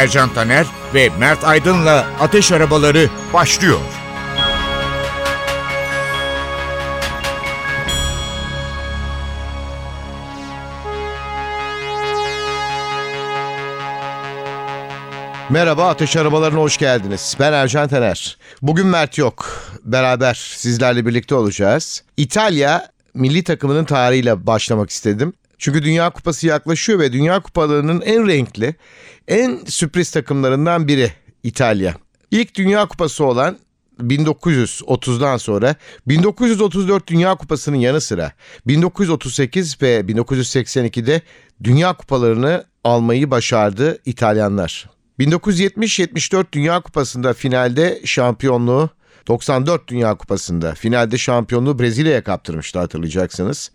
Ercan Taner ve Mert Aydın'la Ateş Arabaları başlıyor. Merhaba Ateş Arabalarına hoş geldiniz. Ben Ercan Taner. Bugün Mert yok. Beraber sizlerle birlikte olacağız. İtalya milli takımının tarihiyle başlamak istedim. Çünkü Dünya Kupası yaklaşıyor ve Dünya Kupalarının en renkli, en sürpriz takımlarından biri İtalya. İlk Dünya Kupası olan 1930'dan sonra 1934 Dünya Kupası'nın yanı sıra 1938 ve 1982'de Dünya Kupalarını almayı başardı İtalyanlar. 1970-74 Dünya Kupası'nda finalde şampiyonluğu 94 Dünya Kupası'nda finalde şampiyonluğu Brezilya'ya kaptırmıştı hatırlayacaksınız.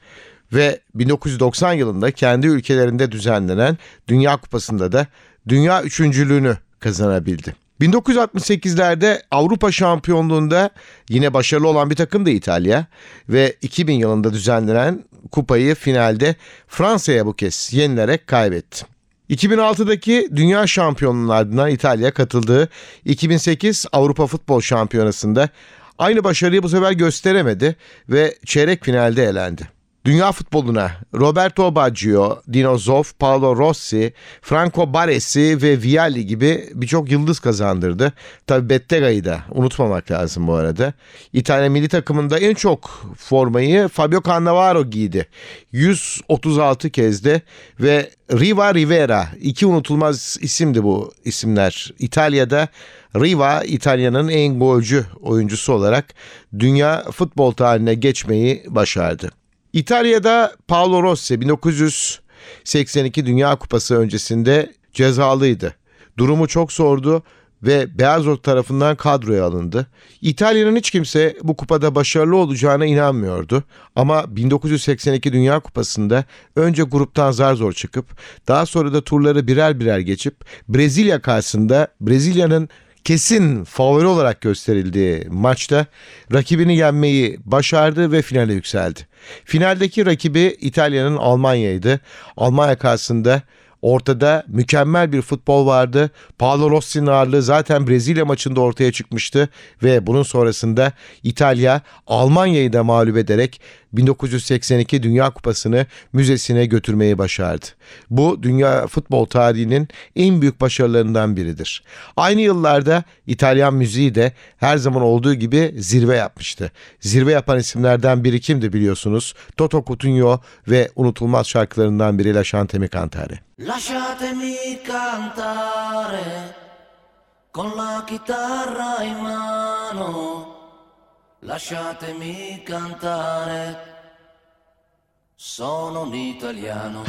Ve 1990 yılında kendi ülkelerinde düzenlenen Dünya Kupası'nda da dünya üçüncülüğünü kazanabildi. 1968'lerde Avrupa Şampiyonluğunda yine başarılı olan bir takım da İtalya ve 2000 yılında düzenlenen kupayı finalde Fransa'ya bu kez yenilerek kaybetti. 2006'daki Dünya Şampiyonlarına İtalya katıldığı 2008 Avrupa Futbol Şampiyonası'nda aynı başarıyı bu sefer gösteremedi ve çeyrek finalde elendi. Dünya futboluna Roberto Baggio, Dino Zoff, Paolo Rossi, Franco Baresi ve Vialli gibi birçok yıldız kazandırdı. Tabi Bettega'yı da unutmamak lazım bu arada. İtalya milli takımında en çok formayı Fabio Cannavaro giydi. 136 kezde ve Riva Rivera iki unutulmaz isimdi bu isimler. İtalya'da Riva İtalya'nın en golcü oyuncusu olarak dünya futbol tarihine geçmeyi başardı. İtalya'da Paolo Rossi 1982 Dünya Kupası öncesinde cezalıydı. Durumu çok zordu ve Beyaz Ot tarafından kadroya alındı. İtalya'nın hiç kimse bu kupada başarılı olacağına inanmıyordu. Ama 1982 Dünya Kupası'nda önce gruptan zar zor çıkıp daha sonra da turları birer birer geçip Brezilya karşısında Brezilya'nın kesin favori olarak gösterildiği maçta rakibini yenmeyi başardı ve finale yükseldi. Finaldeki rakibi İtalya'nın Almanya'ydı. Almanya karşısında Ortada mükemmel bir futbol vardı. Paolo Rossi'nin ağırlığı zaten Brezilya maçında ortaya çıkmıştı ve bunun sonrasında İtalya Almanya'yı da mağlup ederek 1982 Dünya Kupası'nı müzesine götürmeyi başardı. Bu dünya futbol tarihinin en büyük başarılarından biridir. Aynı yıllarda İtalyan müziği de her zaman olduğu gibi zirve yapmıştı. Zirve yapan isimlerden biri kimdi biliyorsunuz? Toto Cutugno ve unutulmaz şarkılarından biri La Chante Mi Cantare. Lasciatemi cantare con la chitarra in mano Lasciatemi cantare, sono un italiano.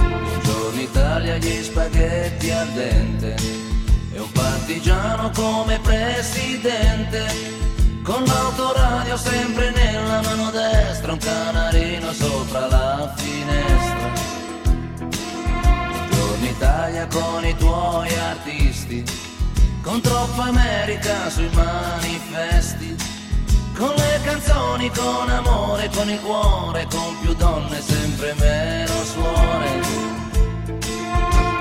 Buongiorno Italia, gli spaghetti al dente e un partigiano come presidente. Con l'autoradio sempre nella mano destra, un canarino sopra la finestra. Buongiorno Italia con i tuoi artisti con troppa America sui manifesti, con le canzoni, con amore, con il cuore, con più donne, sempre meno suore.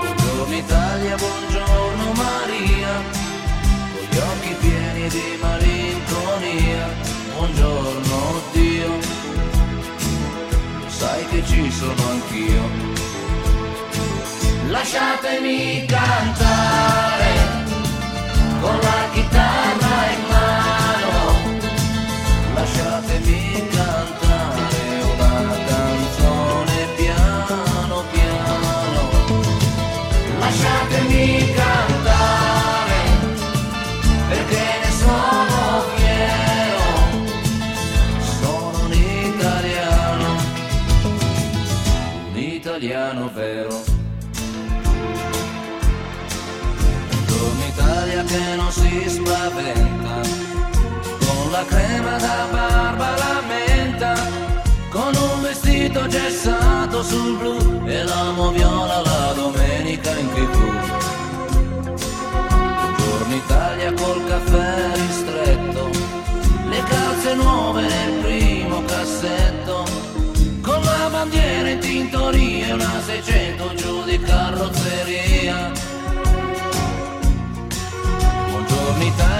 Buongiorno Italia, buongiorno Maria, con gli occhi pieni di malinconia, buongiorno Dio, sai che ci sono anch'io. Lasciatemi cantare con la chitarra Che non si spaventa, con la crema da barba la menta, con un vestito gessato sul blu e l'amo viola la domenica in tv. Buongiorno Italia col caffè ristretto, le calze nuove nel primo cassetto, con la bandiera in tintoria e una 600 giù di carrozzeria.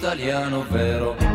italiano vero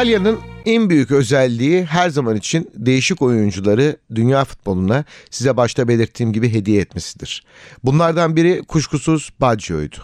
İtalya'nın en büyük özelliği her zaman için değişik oyuncuları dünya futboluna size başta belirttiğim gibi hediye etmesidir. Bunlardan biri kuşkusuz Baggio'ydu.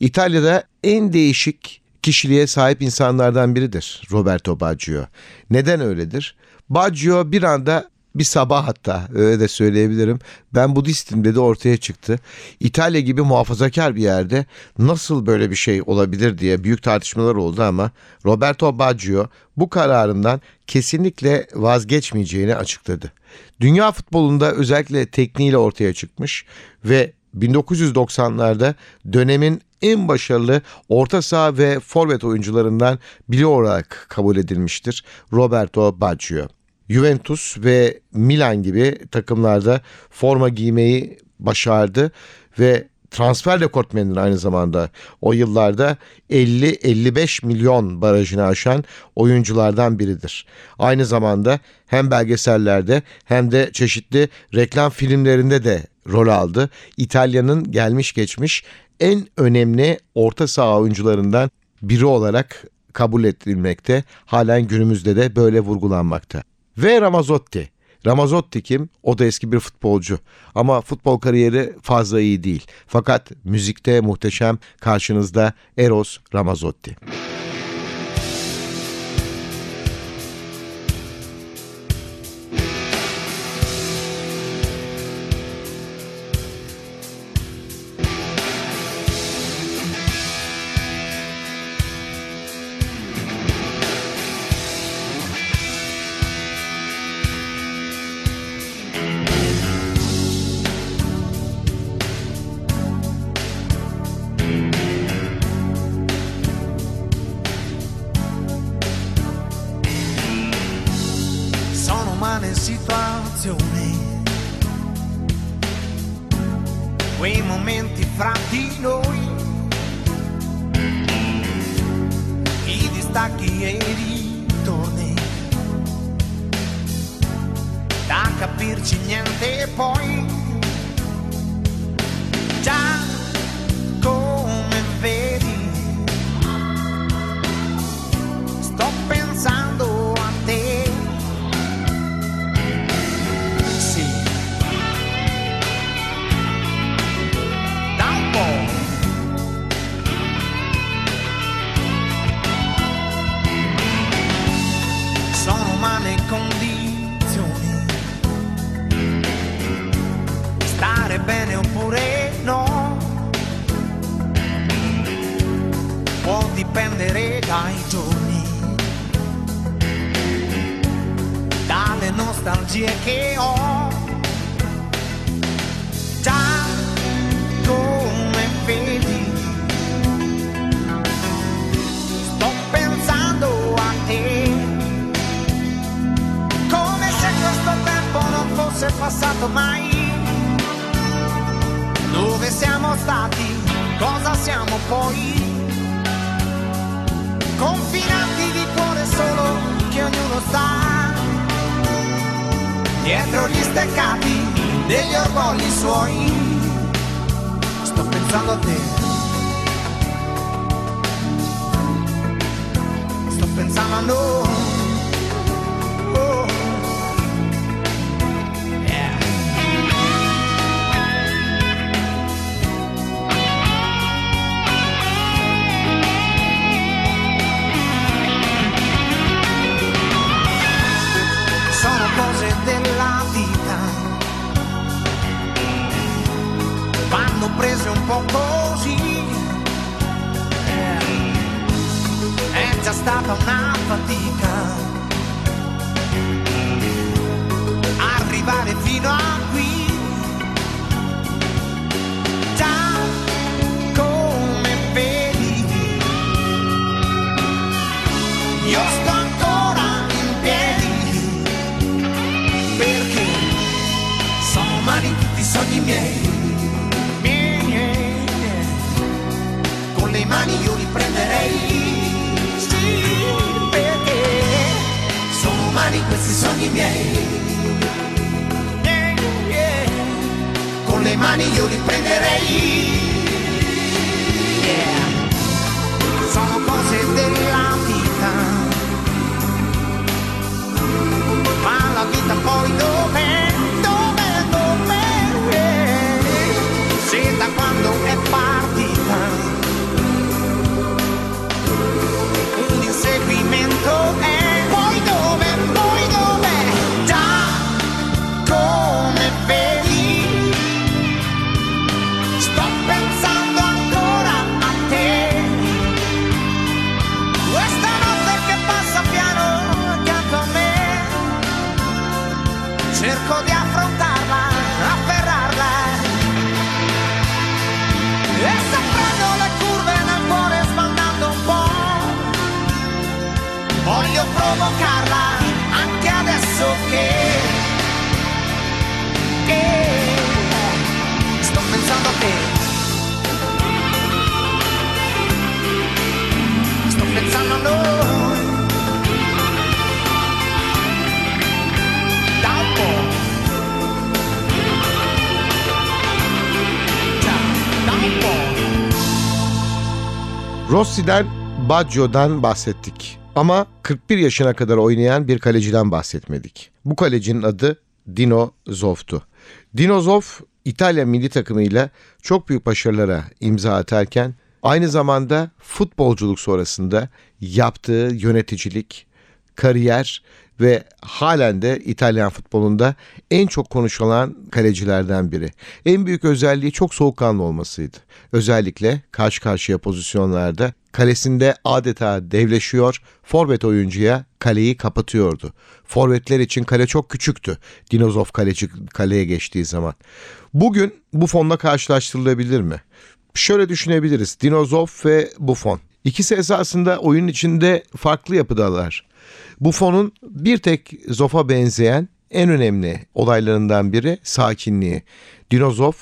İtalya'da en değişik kişiliğe sahip insanlardan biridir Roberto Baggio. Neden öyledir? Baggio bir anda bir sabah hatta öyle de söyleyebilirim. Ben Budistim dedi ortaya çıktı. İtalya gibi muhafazakar bir yerde nasıl böyle bir şey olabilir diye büyük tartışmalar oldu ama Roberto Baggio bu kararından kesinlikle vazgeçmeyeceğini açıkladı. Dünya futbolunda özellikle tekniğiyle ortaya çıkmış ve 1990'larda dönemin en başarılı orta saha ve forvet oyuncularından biri olarak kabul edilmiştir Roberto Baggio. Juventus ve Milan gibi takımlarda forma giymeyi başardı ve transfer rekortmenidir aynı zamanda. O yıllarda 50-55 milyon barajını aşan oyunculardan biridir. Aynı zamanda hem belgesellerde hem de çeşitli reklam filmlerinde de rol aldı. İtalya'nın gelmiş geçmiş en önemli orta saha oyuncularından biri olarak kabul edilmekte. Halen günümüzde de böyle vurgulanmakta. Ve Ramazotti. Ramazotti kim? O da eski bir futbolcu. Ama futbol kariyeri fazla iyi değil. Fakat müzikte muhteşem karşınızda Eros Ramazotti. capirci dai giorni, dalle nostalgie che ho. Già come vedi, sto pensando a te, come se questo tempo non fosse passato mai. Dove siamo stati? Cosa siamo poi? Confinanti di cuore solo che ognuno sta dietro gli steccati degli orgogli suoi. Sto pensando a te. Sto pensando a noi. Vanno prese un po' così. È già stata una fatica. Arrivare fino a qui. Già come vedi. Io sto ancora in piedi perché sono umani tutti i sogni. Miei. Mani io li prenderei. Sì, perché sono umani questi sogni miei. Yeah. Con le mani io li prenderei. Yeah. Sono cose della vita ma la vita poi dov'è, dov'è, dov'è? Se da quando experimento. Rossi'den, Baggio'dan bahsettik. Ama 41 yaşına kadar oynayan bir kaleciden bahsetmedik. Bu kalecinin adı Dino Zoff'tu. Dino Zoff İtalya milli takımıyla çok büyük başarılara imza atarken aynı zamanda futbolculuk sonrasında yaptığı yöneticilik, kariyer ve halen de İtalyan futbolunda en çok konuşulan kalecilerden biri. En büyük özelliği çok soğukkanlı olmasıydı. Özellikle karşı karşıya pozisyonlarda kalesinde adeta devleşiyor, forvet oyuncuya kaleyi kapatıyordu. Forvetler için kale çok küçüktü. Dinozov kaleci kaleye geçtiği zaman. Bugün Buffon'la karşılaştırılabilir mi? Şöyle düşünebiliriz. Dinozov ve Buffon. İkisi esasında oyun içinde farklı yapıdalar. Buffon'un bir tek Zoff'a benzeyen en önemli olaylarından biri sakinliği. Dinozov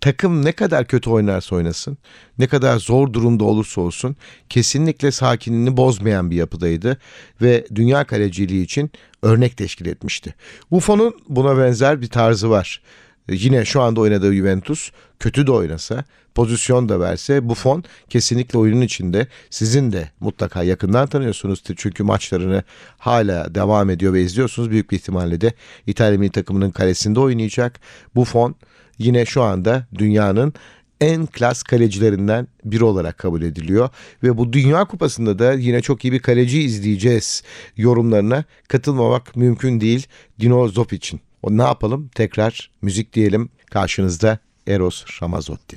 takım ne kadar kötü oynarsa oynasın, ne kadar zor durumda olursa olsun kesinlikle sakinliğini bozmayan bir yapıdaydı ve dünya kaleciliği için örnek teşkil etmişti. Buffon'un buna benzer bir tarzı var. Yine şu anda oynadığı Juventus kötü de oynasa, pozisyon da verse Buffon kesinlikle oyunun içinde sizin de mutlaka yakından tanıyorsunuz. Çünkü maçlarını hala devam ediyor ve izliyorsunuz. Büyük bir ihtimalle de İtalya milli takımının kalesinde oynayacak. Buffon yine şu anda dünyanın en klas kalecilerinden biri olarak kabul ediliyor. Ve bu Dünya Kupası'nda da yine çok iyi bir kaleci izleyeceğiz yorumlarına katılmamak mümkün değil Dino Zop için. O ne yapalım? Tekrar müzik diyelim. Karşınızda Eros Ramazzotti.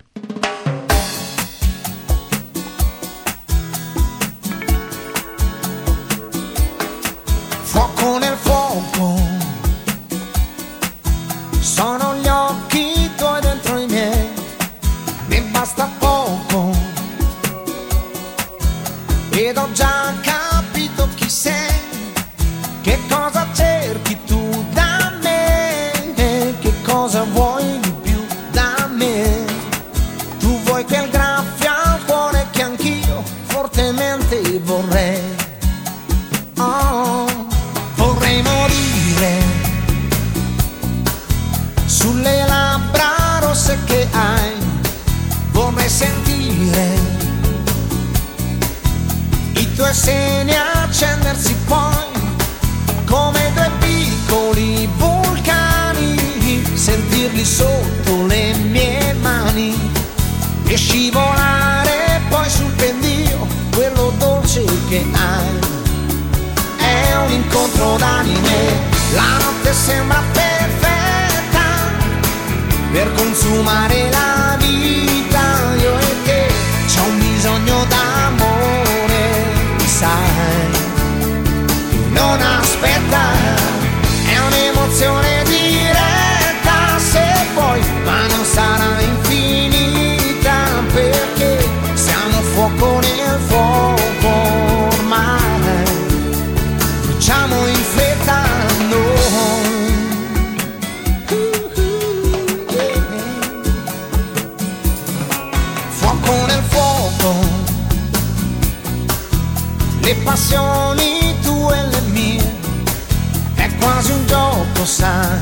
Gioco, sai,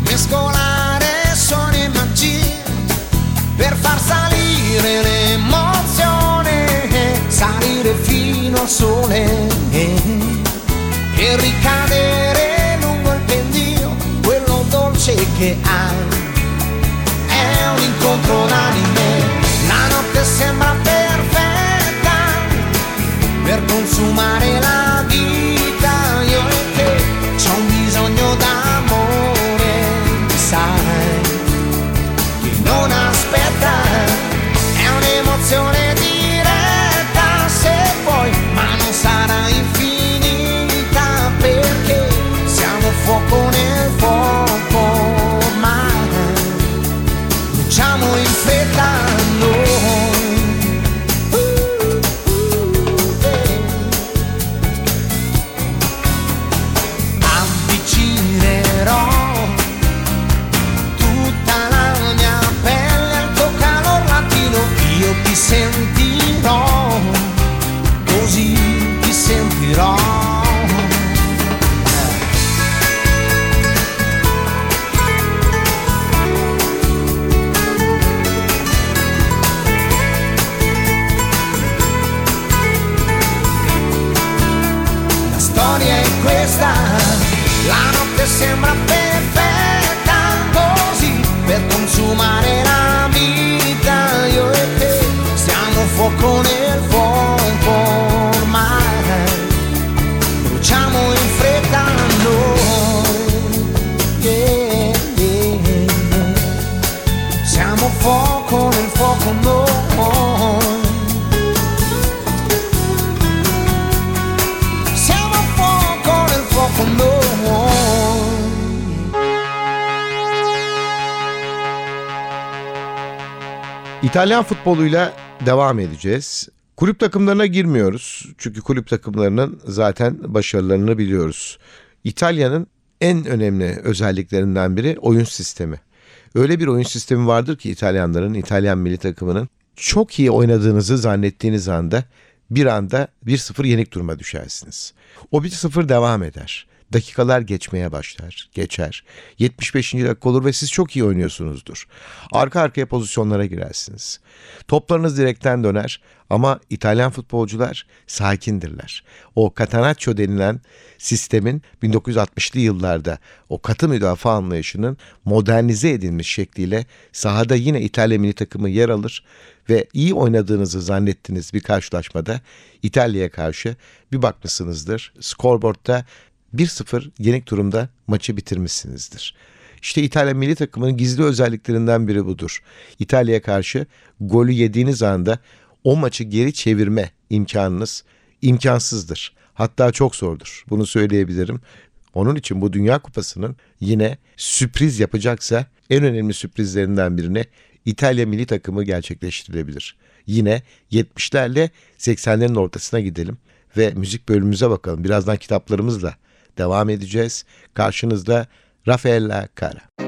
mescolare suoni e magie per far salire l'emozione, salire fino al sole. E ricadere lungo il pendio, quello dolce che hai. È un incontro d'anime, la notte sembra perfetta per consumare İtalyan futboluyla devam edeceğiz. Kulüp takımlarına girmiyoruz. Çünkü kulüp takımlarının zaten başarılarını biliyoruz. İtalya'nın en önemli özelliklerinden biri oyun sistemi. Öyle bir oyun sistemi vardır ki İtalyanların, İtalyan milli takımının çok iyi oynadığınızı zannettiğiniz anda bir anda 1-0 yenik duruma düşersiniz. O 1-0 devam eder. Dakikalar geçmeye başlar, geçer. 75. dakika olur ve siz çok iyi oynuyorsunuzdur. Arka arkaya pozisyonlara girersiniz. Toplarınız direkten döner ama İtalyan futbolcular sakindirler. O Catenaccio denilen sistemin 1960'lı yıllarda o katı müdafaa anlayışının modernize edilmiş şekliyle sahada yine İtalya milli takımı yer alır ve iyi oynadığınızı zannettiğiniz bir karşılaşmada İtalya'ya karşı bir bakmışsınızdır. Scoreboard'da 1-0 yenik durumda maçı bitirmişsinizdir. İşte İtalya milli takımının gizli özelliklerinden biri budur. İtalya'ya karşı golü yediğiniz anda o maçı geri çevirme imkanınız imkansızdır. Hatta çok zordur. Bunu söyleyebilirim. Onun için bu Dünya Kupası'nın yine sürpriz yapacaksa en önemli sürprizlerinden birini İtalya milli takımı gerçekleştirilebilir. Yine 70'lerle 80'lerin ortasına gidelim ve müzik bölümümüze bakalım. Birazdan kitaplarımızla devam edeceğiz. Karşınızda Rafaella Cara.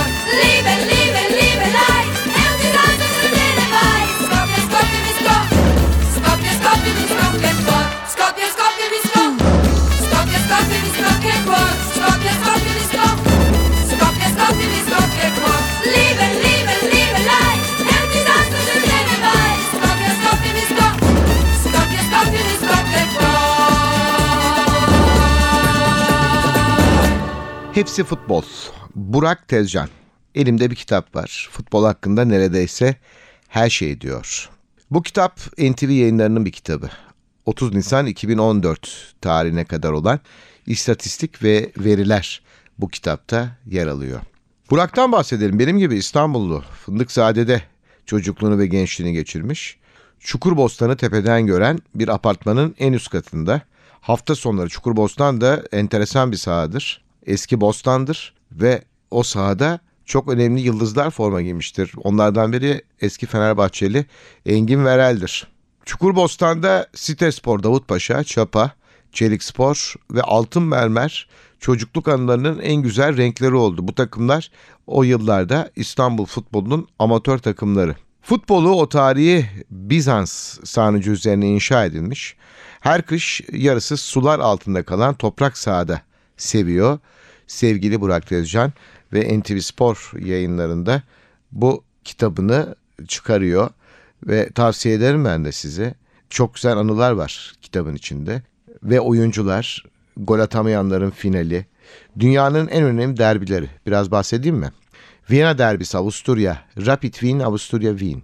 Hepsi futbol. Burak Tezcan. Elimde bir kitap var. Futbol hakkında neredeyse her şey diyor. Bu kitap NTV yayınlarının bir kitabı. 30 Nisan 2014 tarihine kadar olan istatistik ve veriler bu kitapta yer alıyor. Burak'tan bahsedelim. Benim gibi İstanbullu, Fındıkzade'de çocukluğunu ve gençliğini geçirmiş. Çukurbostan'ı tepeden gören bir apartmanın en üst katında. Hafta sonları Çukurbostan da enteresan bir sahadır. Eski bostandır ve o sahada çok önemli yıldızlar forma giymiştir. Onlardan biri eski Fenerbahçeli Engin Verel'dir. Çukurbostan'da Sitespor, Davutpaşa, Çapa, Çelikspor ve Altın Mermer çocukluk anılarının en güzel renkleri oldu. Bu takımlar o yıllarda İstanbul futbolunun amatör takımları. Futbolu o tarihi Bizans sarnıcı üzerine inşa edilmiş. Her kış yarısı sular altında kalan toprak sahada seviyor. Sevgili Burak Tezcan ve NTV Spor yayınlarında bu kitabını çıkarıyor ve tavsiye ederim ben de size. Çok güzel anılar var kitabın içinde ve oyuncular, gol atamayanların finali, dünyanın en önemli derbileri. Biraz bahsedeyim mi? Viyana derbisi Avusturya, Rapid Wien Avusturya Wien.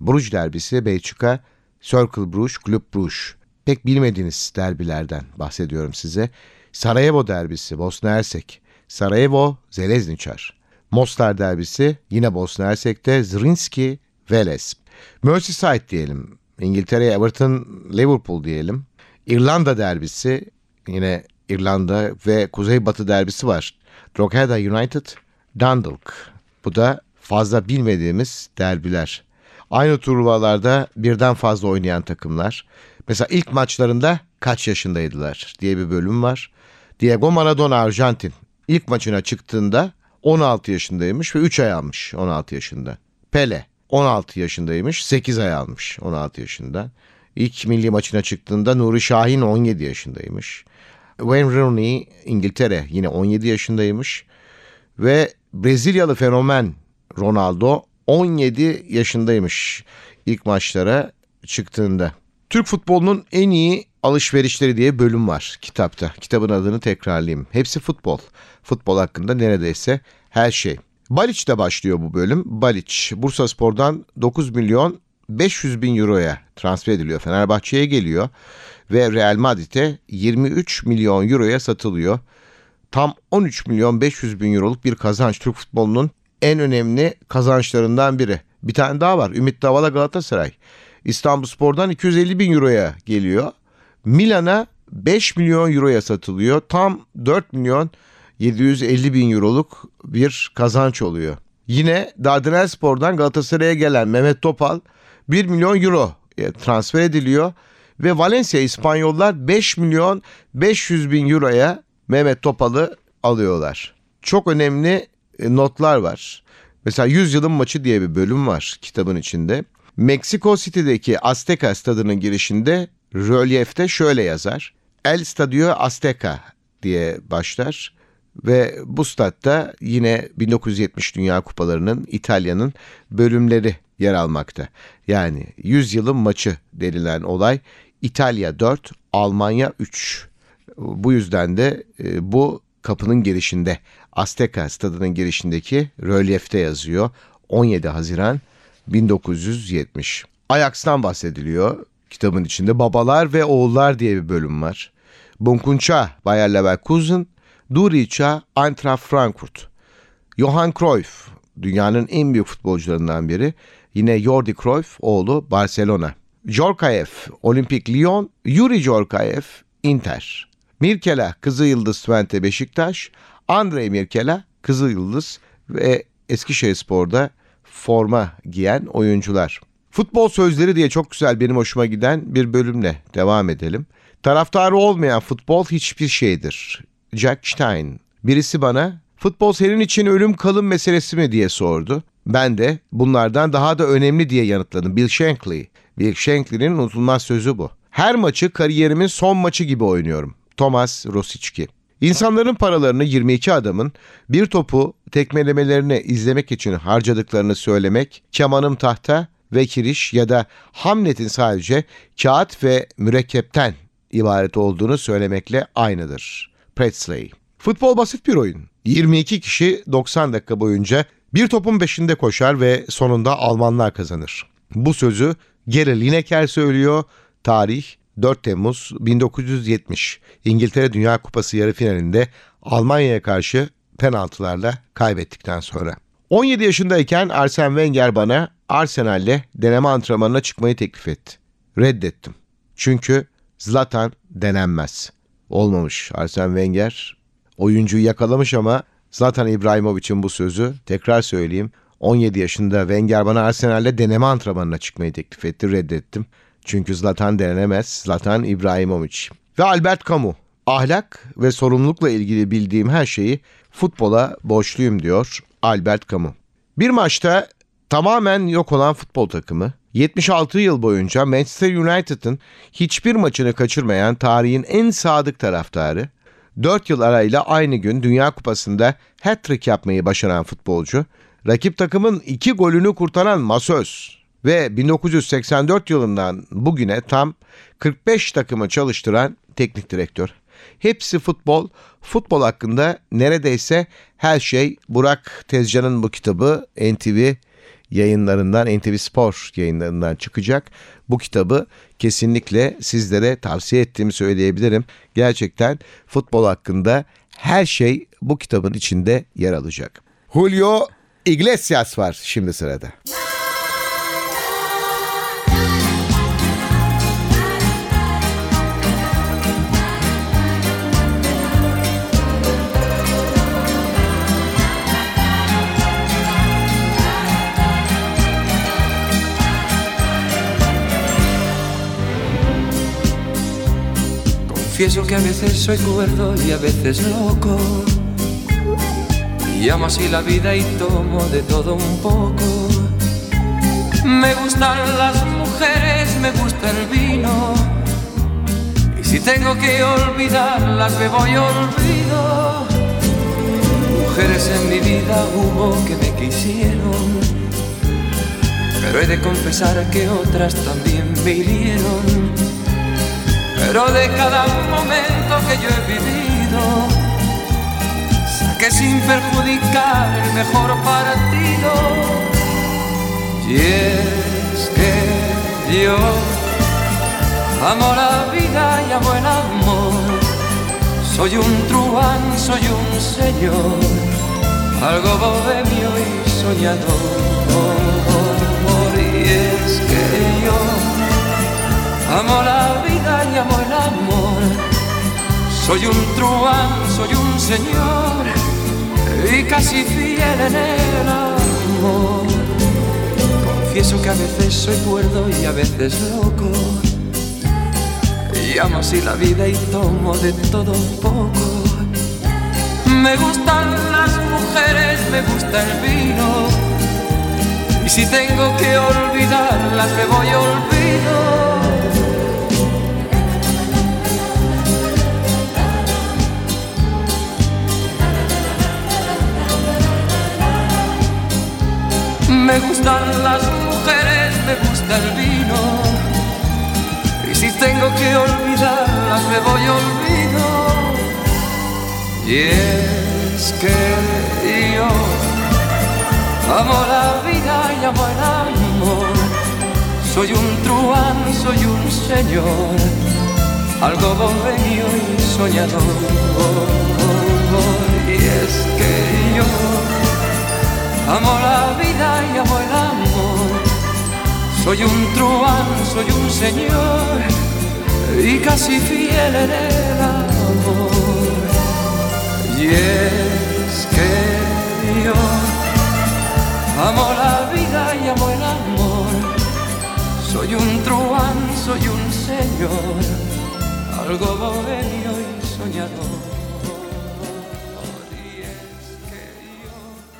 Bruges derbisi Belçika, Circle Bruges, Club Bruges. Pek bilmediğiniz derbilerden bahsediyorum size. Sarajevo derbisi Bosna Hersek, Sarajevo Zelezniçar. Mostar derbisi yine Bosna Hersek'te Zrinski Velez. Merseyside diyelim. İngiltere Everton Liverpool diyelim. İrlanda derbisi yine İrlanda ve Kuzeybatı derbisi var. Drogheda United Dundalk. Bu da fazla bilmediğimiz derbiler. Aynı turnuvalarda birden fazla oynayan takımlar. Mesela ilk maçlarında kaç yaşındaydılar diye bir bölüm var. Diego Maradona Arjantin ilk maçına çıktığında 16 yaşındaymış ve 3 ay almış 16 yaşında. Pele 16 yaşındaymış. 8 ay almış 16 yaşında. İlk milli maçına çıktığında Nuri Şahin 17 yaşındaymış. Wayne Rooney İngiltere yine 17 yaşındaymış. Ve Brezilyalı fenomen Ronaldo 17 yaşındaymış ilk maçlara çıktığında. Türk futbolunun en iyi alışverişleri diye bölüm var kitapta. Kitabın adını tekrarlayayım. Hepsi futbol. Futbol hakkında neredeyse her şey. Baliç'te başlıyor bu bölüm. Baliç, Bursa Spor'dan 9 milyon 500 bin euroya transfer ediliyor. Fenerbahçe'ye geliyor ve Real Madrid'e 23 milyon euroya satılıyor. Tam 13 milyon 500 bin euroluk bir kazanç Türk futbolunun en önemli kazançlarından biri. Bir tane daha var. Ümit Davala Galatasaray. İstanbul Spor'dan 250 bin euroya geliyor. Milan'a 5 milyon euroya satılıyor. Tam 4 milyon 750 bin euroluk bir kazanç oluyor. Yine Dardanel Spor'dan Galatasaray'a gelen Mehmet Topal 1 milyon euro transfer ediliyor. Ve Valencia İspanyollar 5 milyon 500 bin euroya Mehmet Topal'ı alıyorlar. Çok önemli e, notlar var. Mesela 100 yılın maçı diye bir bölüm var kitabın içinde. Meksiko City'deki Azteca stadının girişinde rölyefte şöyle yazar. El Stadio Azteca diye başlar. Ve bu statta yine 1970 Dünya Kupalarının İtalya'nın bölümleri yer almakta. Yani 100 yılın maçı denilen olay İtalya 4, Almanya 3. Bu yüzden de e, bu kapının girişinde Azteca stadının girişindeki rölyefte yazıyor. 17 Haziran 1970. Ajax'tan bahsediliyor kitabın içinde. Babalar ve Oğullar diye bir bölüm var. Bunkunça Bayer Leverkusen, Duriça Eintracht Frankfurt. Johan Cruyff dünyanın en büyük futbolcularından biri. Yine Jordi Cruyff oğlu Barcelona. Jorkaev Olimpik Lyon, Yuri Jorkaev Inter. Mirkela Kızı Yıldız Twente Beşiktaş, Andrei Mirkela Kızı Yıldız ve Eskişehirspor'da forma giyen oyuncular. Futbol sözleri diye çok güzel benim hoşuma giden bir bölümle devam edelim. Taraftarı olmayan futbol hiçbir şeydir. Jack Stein. Birisi bana futbol senin için ölüm kalım meselesi mi diye sordu. Ben de bunlardan daha da önemli diye yanıtladım. Bill Shankly. Bill Shankly'nin unutulmaz sözü bu. Her maçı kariyerimin son maçı gibi oynuyorum. Thomas Rosicki. İnsanların paralarını 22 adamın bir topu tekmelemelerini izlemek için harcadıklarını söylemek, kemanım tahta ve kiriş ya da Hamlet'in sadece kağıt ve mürekkepten ibaret olduğunu söylemekle aynıdır. Presley. Futbol basit bir oyun. 22 kişi 90 dakika boyunca bir topun peşinde koşar ve sonunda Almanlar kazanır. Bu sözü Gary Lineker söylüyor. Tarih 4 Temmuz 1970 İngiltere Dünya Kupası yarı finalinde Almanya'ya karşı penaltılarla kaybettikten sonra. 17 yaşındayken Arsene Wenger bana Arsenal'le deneme antrenmanına çıkmayı teklif etti. Reddettim. Çünkü Zlatan denenmez. Olmamış Arsene Wenger. Oyuncuyu yakalamış ama Zlatan İbrahimovic'in bu sözü tekrar söyleyeyim. 17 yaşında Wenger bana Arsenal'le deneme antrenmanına çıkmayı teklif etti. Reddettim. Çünkü Zlatan denenemez. Zlatan İbrahimovic. Ve Albert Camus. Ahlak ve sorumlulukla ilgili bildiğim her şeyi futbola borçluyum diyor Albert Camus. Bir maçta tamamen yok olan futbol takımı 76 yıl boyunca Manchester United'ın hiçbir maçını kaçırmayan tarihin en sadık taraftarı 4 yıl arayla aynı gün Dünya Kupası'nda hat-trick yapmayı başaran futbolcu, rakip takımın 2 golünü kurtaran masöz ve 1984 yılından bugüne tam 45 takımı çalıştıran teknik direktör. Hepsi futbol. Futbol hakkında neredeyse her şey Burak Tezcan'ın bu kitabı NTV yayınlarından, NTV Spor yayınlarından çıkacak. Bu kitabı kesinlikle sizlere tavsiye ettiğimi söyleyebilirim. Gerçekten futbol hakkında her şey bu kitabın içinde yer alacak. Julio Iglesias var şimdi sırada. Confieso que a veces soy cuerdo y a veces loco. Y amo así la vida y tomo de todo un poco. Me gustan las mujeres, me gusta el vino. Y si tengo que olvidarlas, me voy olvido. Mujeres en mi vida hubo que me quisieron. Pero he de confesar que otras también me. Pero de cada momento que yo he vivido, saqué sin perjudicar el mejor partido. Y es que yo amo la vida y amo el amor. Soy un truán, soy un señor, algo bohemio y soñador. Y es que yo amo la vida y amo el amor. Soy un truán, soy un señor y casi fiel en el amor. Confieso que a veces soy cuerdo y a veces loco. Y amo así la vida y tomo de todo un poco. Me gustan las mujeres, me gusta el vino. Y si tengo que olvidarlas, me voy olvido. Me gustan las mujeres, me gusta el vino. Y si tengo que olvidarlas, me voy olvido. Y es que yo amo la vida y amo el amor. Soy un truán, soy un señor, algo bohemio y soñador. Y es que yo Amo la vida y amo el amor. Soy un truán, soy un señor y casi fiel en el amor. Y es que yo amo la vida y amo el amor. Soy un truán, soy un señor, algo bohemio y soñador.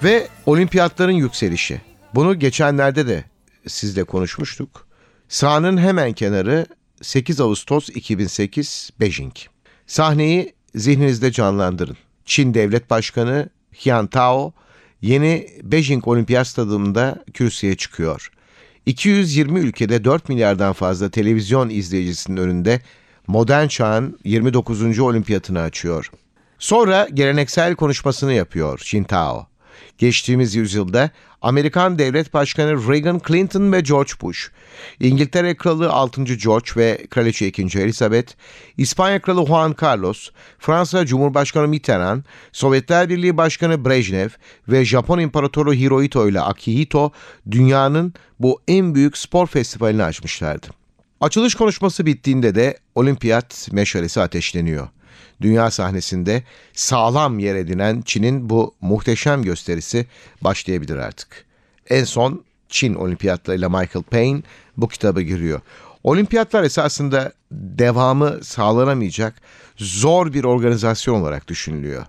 Ve olimpiyatların yükselişi. Bunu geçenlerde de sizle konuşmuştuk. Sahanın hemen kenarı 8 Ağustos 2008 Beijing. Sahneyi zihninizde canlandırın. Çin Devlet Başkanı Hian Tao yeni Beijing Olimpiyat Stadı'nda kürsüye çıkıyor. 220 ülkede 4 milyardan fazla televizyon izleyicisinin önünde modern çağın 29. olimpiyatını açıyor. Sonra geleneksel konuşmasını yapıyor Jintao. Geçtiğimiz yüzyılda Amerikan Devlet Başkanı Reagan Clinton ve George Bush, İngiltere Kralı 6. George ve Kraliçe 2. Elizabeth, İspanya Kralı Juan Carlos, Fransa Cumhurbaşkanı Mitterrand, Sovyetler Birliği Başkanı Brejnev ve Japon İmparatoru Hirohito ile Akihito dünyanın bu en büyük spor festivalini açmışlardı. Açılış konuşması bittiğinde de olimpiyat meşalesi ateşleniyor. Dünya sahnesinde sağlam yer edinen Çin'in bu muhteşem gösterisi başlayabilir artık. En son Çin olimpiyatlarıyla Michael Payne bu kitaba giriyor. Olimpiyatlar esasında devamı sağlanamayacak zor bir organizasyon olarak düşünülüyor.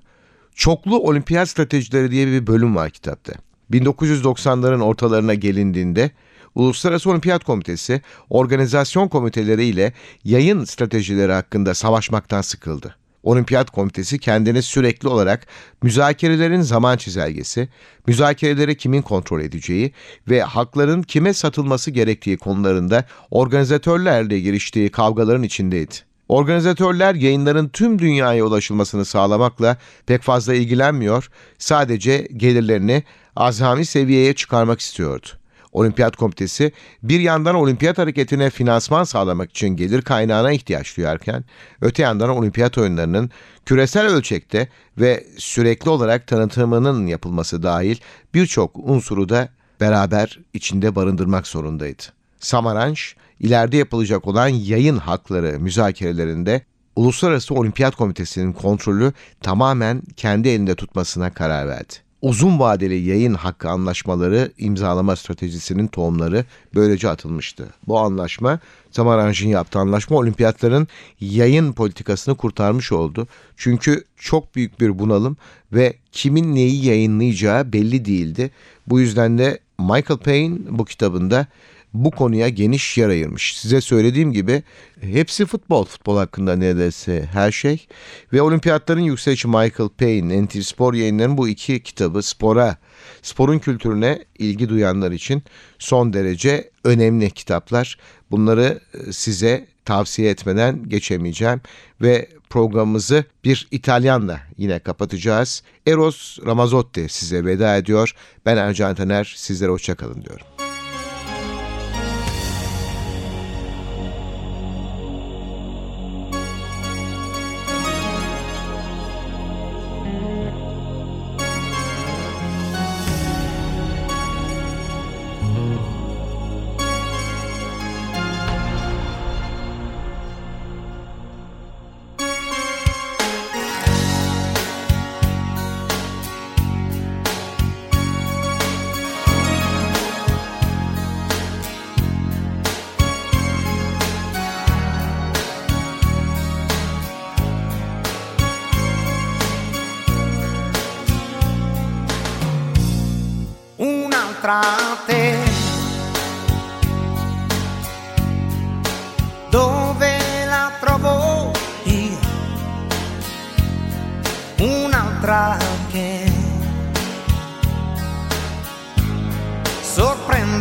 Çoklu olimpiyat stratejileri diye bir bölüm var kitapta. 1990'ların ortalarına gelindiğinde Uluslararası Olimpiyat Komitesi organizasyon komiteleri ile yayın stratejileri hakkında savaşmaktan sıkıldı. Olimpiyat Komitesi kendini sürekli olarak müzakerelerin zaman çizelgesi, müzakereleri kimin kontrol edeceği ve hakların kime satılması gerektiği konularında organizatörlerle giriştiği kavgaların içindeydi. Organizatörler yayınların tüm dünyaya ulaşılmasını sağlamakla pek fazla ilgilenmiyor, sadece gelirlerini azami seviyeye çıkarmak istiyordu. Olimpiyat Komitesi bir yandan olimpiyat hareketine finansman sağlamak için gelir kaynağına ihtiyaç duyarken, öte yandan olimpiyat oyunlarının küresel ölçekte ve sürekli olarak tanıtımının yapılması dahil birçok unsuru da beraber içinde barındırmak zorundaydı. Samaranch, ileride yapılacak olan yayın hakları müzakerelerinde Uluslararası Olimpiyat Komitesi'nin kontrolü tamamen kendi elinde tutmasına karar verdi uzun vadeli yayın hakkı anlaşmaları imzalama stratejisinin tohumları böylece atılmıştı. Bu anlaşma Samaranch'ın yaptığı anlaşma olimpiyatların yayın politikasını kurtarmış oldu. Çünkü çok büyük bir bunalım ve kimin neyi yayınlayacağı belli değildi. Bu yüzden de Michael Payne bu kitabında bu konuya geniş yer ayırmış. Size söylediğim gibi hepsi futbol. Futbol hakkında neredeyse her şey. Ve olimpiyatların yükselişi Michael Payne, NTV Spor yayınlarının bu iki kitabı spora, sporun kültürüne ilgi duyanlar için son derece önemli kitaplar. Bunları e, size tavsiye etmeden geçemeyeceğim ve programımızı bir İtalyanla yine kapatacağız. Eros Ramazzotti size veda ediyor. Ben Ercan Taner, sizlere hoşçakalın diyorum.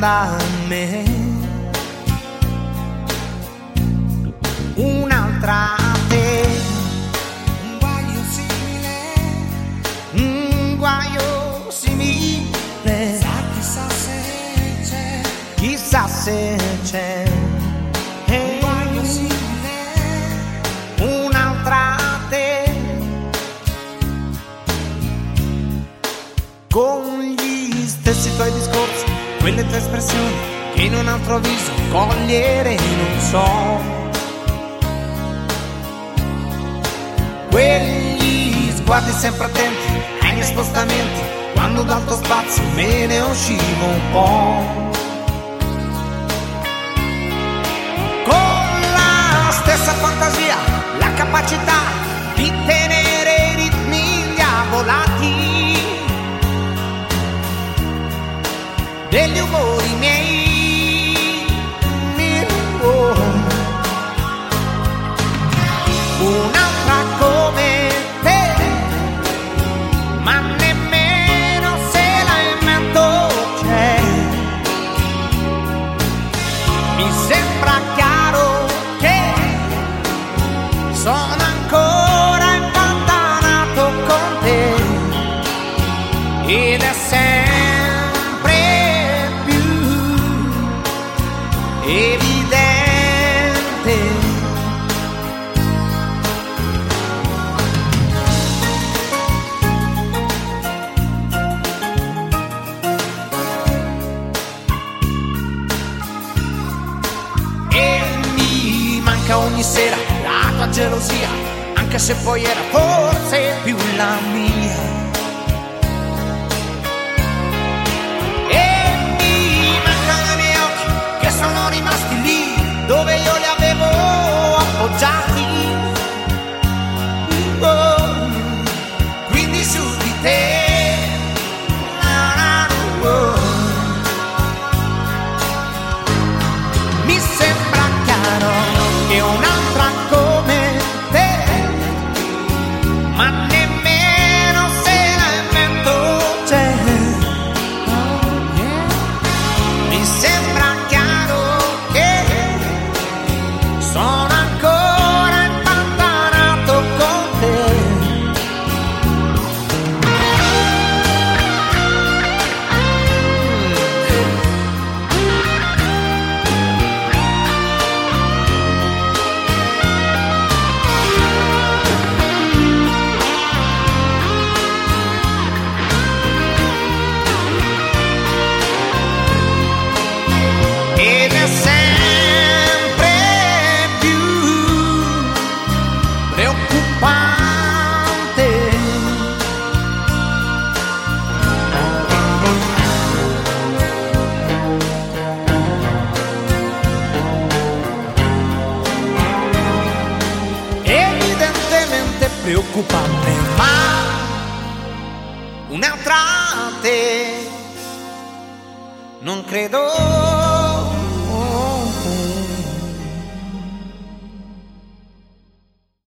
Sorprenda me. Un'altra te. Un guaio simile. Un guaio simile. Chissà se c'è. Chissà se quelle tue espressioni che in un altro viso cogliere non so. Quegli sguardi sempre attenti ai miei spostamenti, quando dal tuo spazio me ne uscivo un po'. Con la stessa fantasia, la capacità di tenere degli umori miei mi ruolo. Una se poi era forse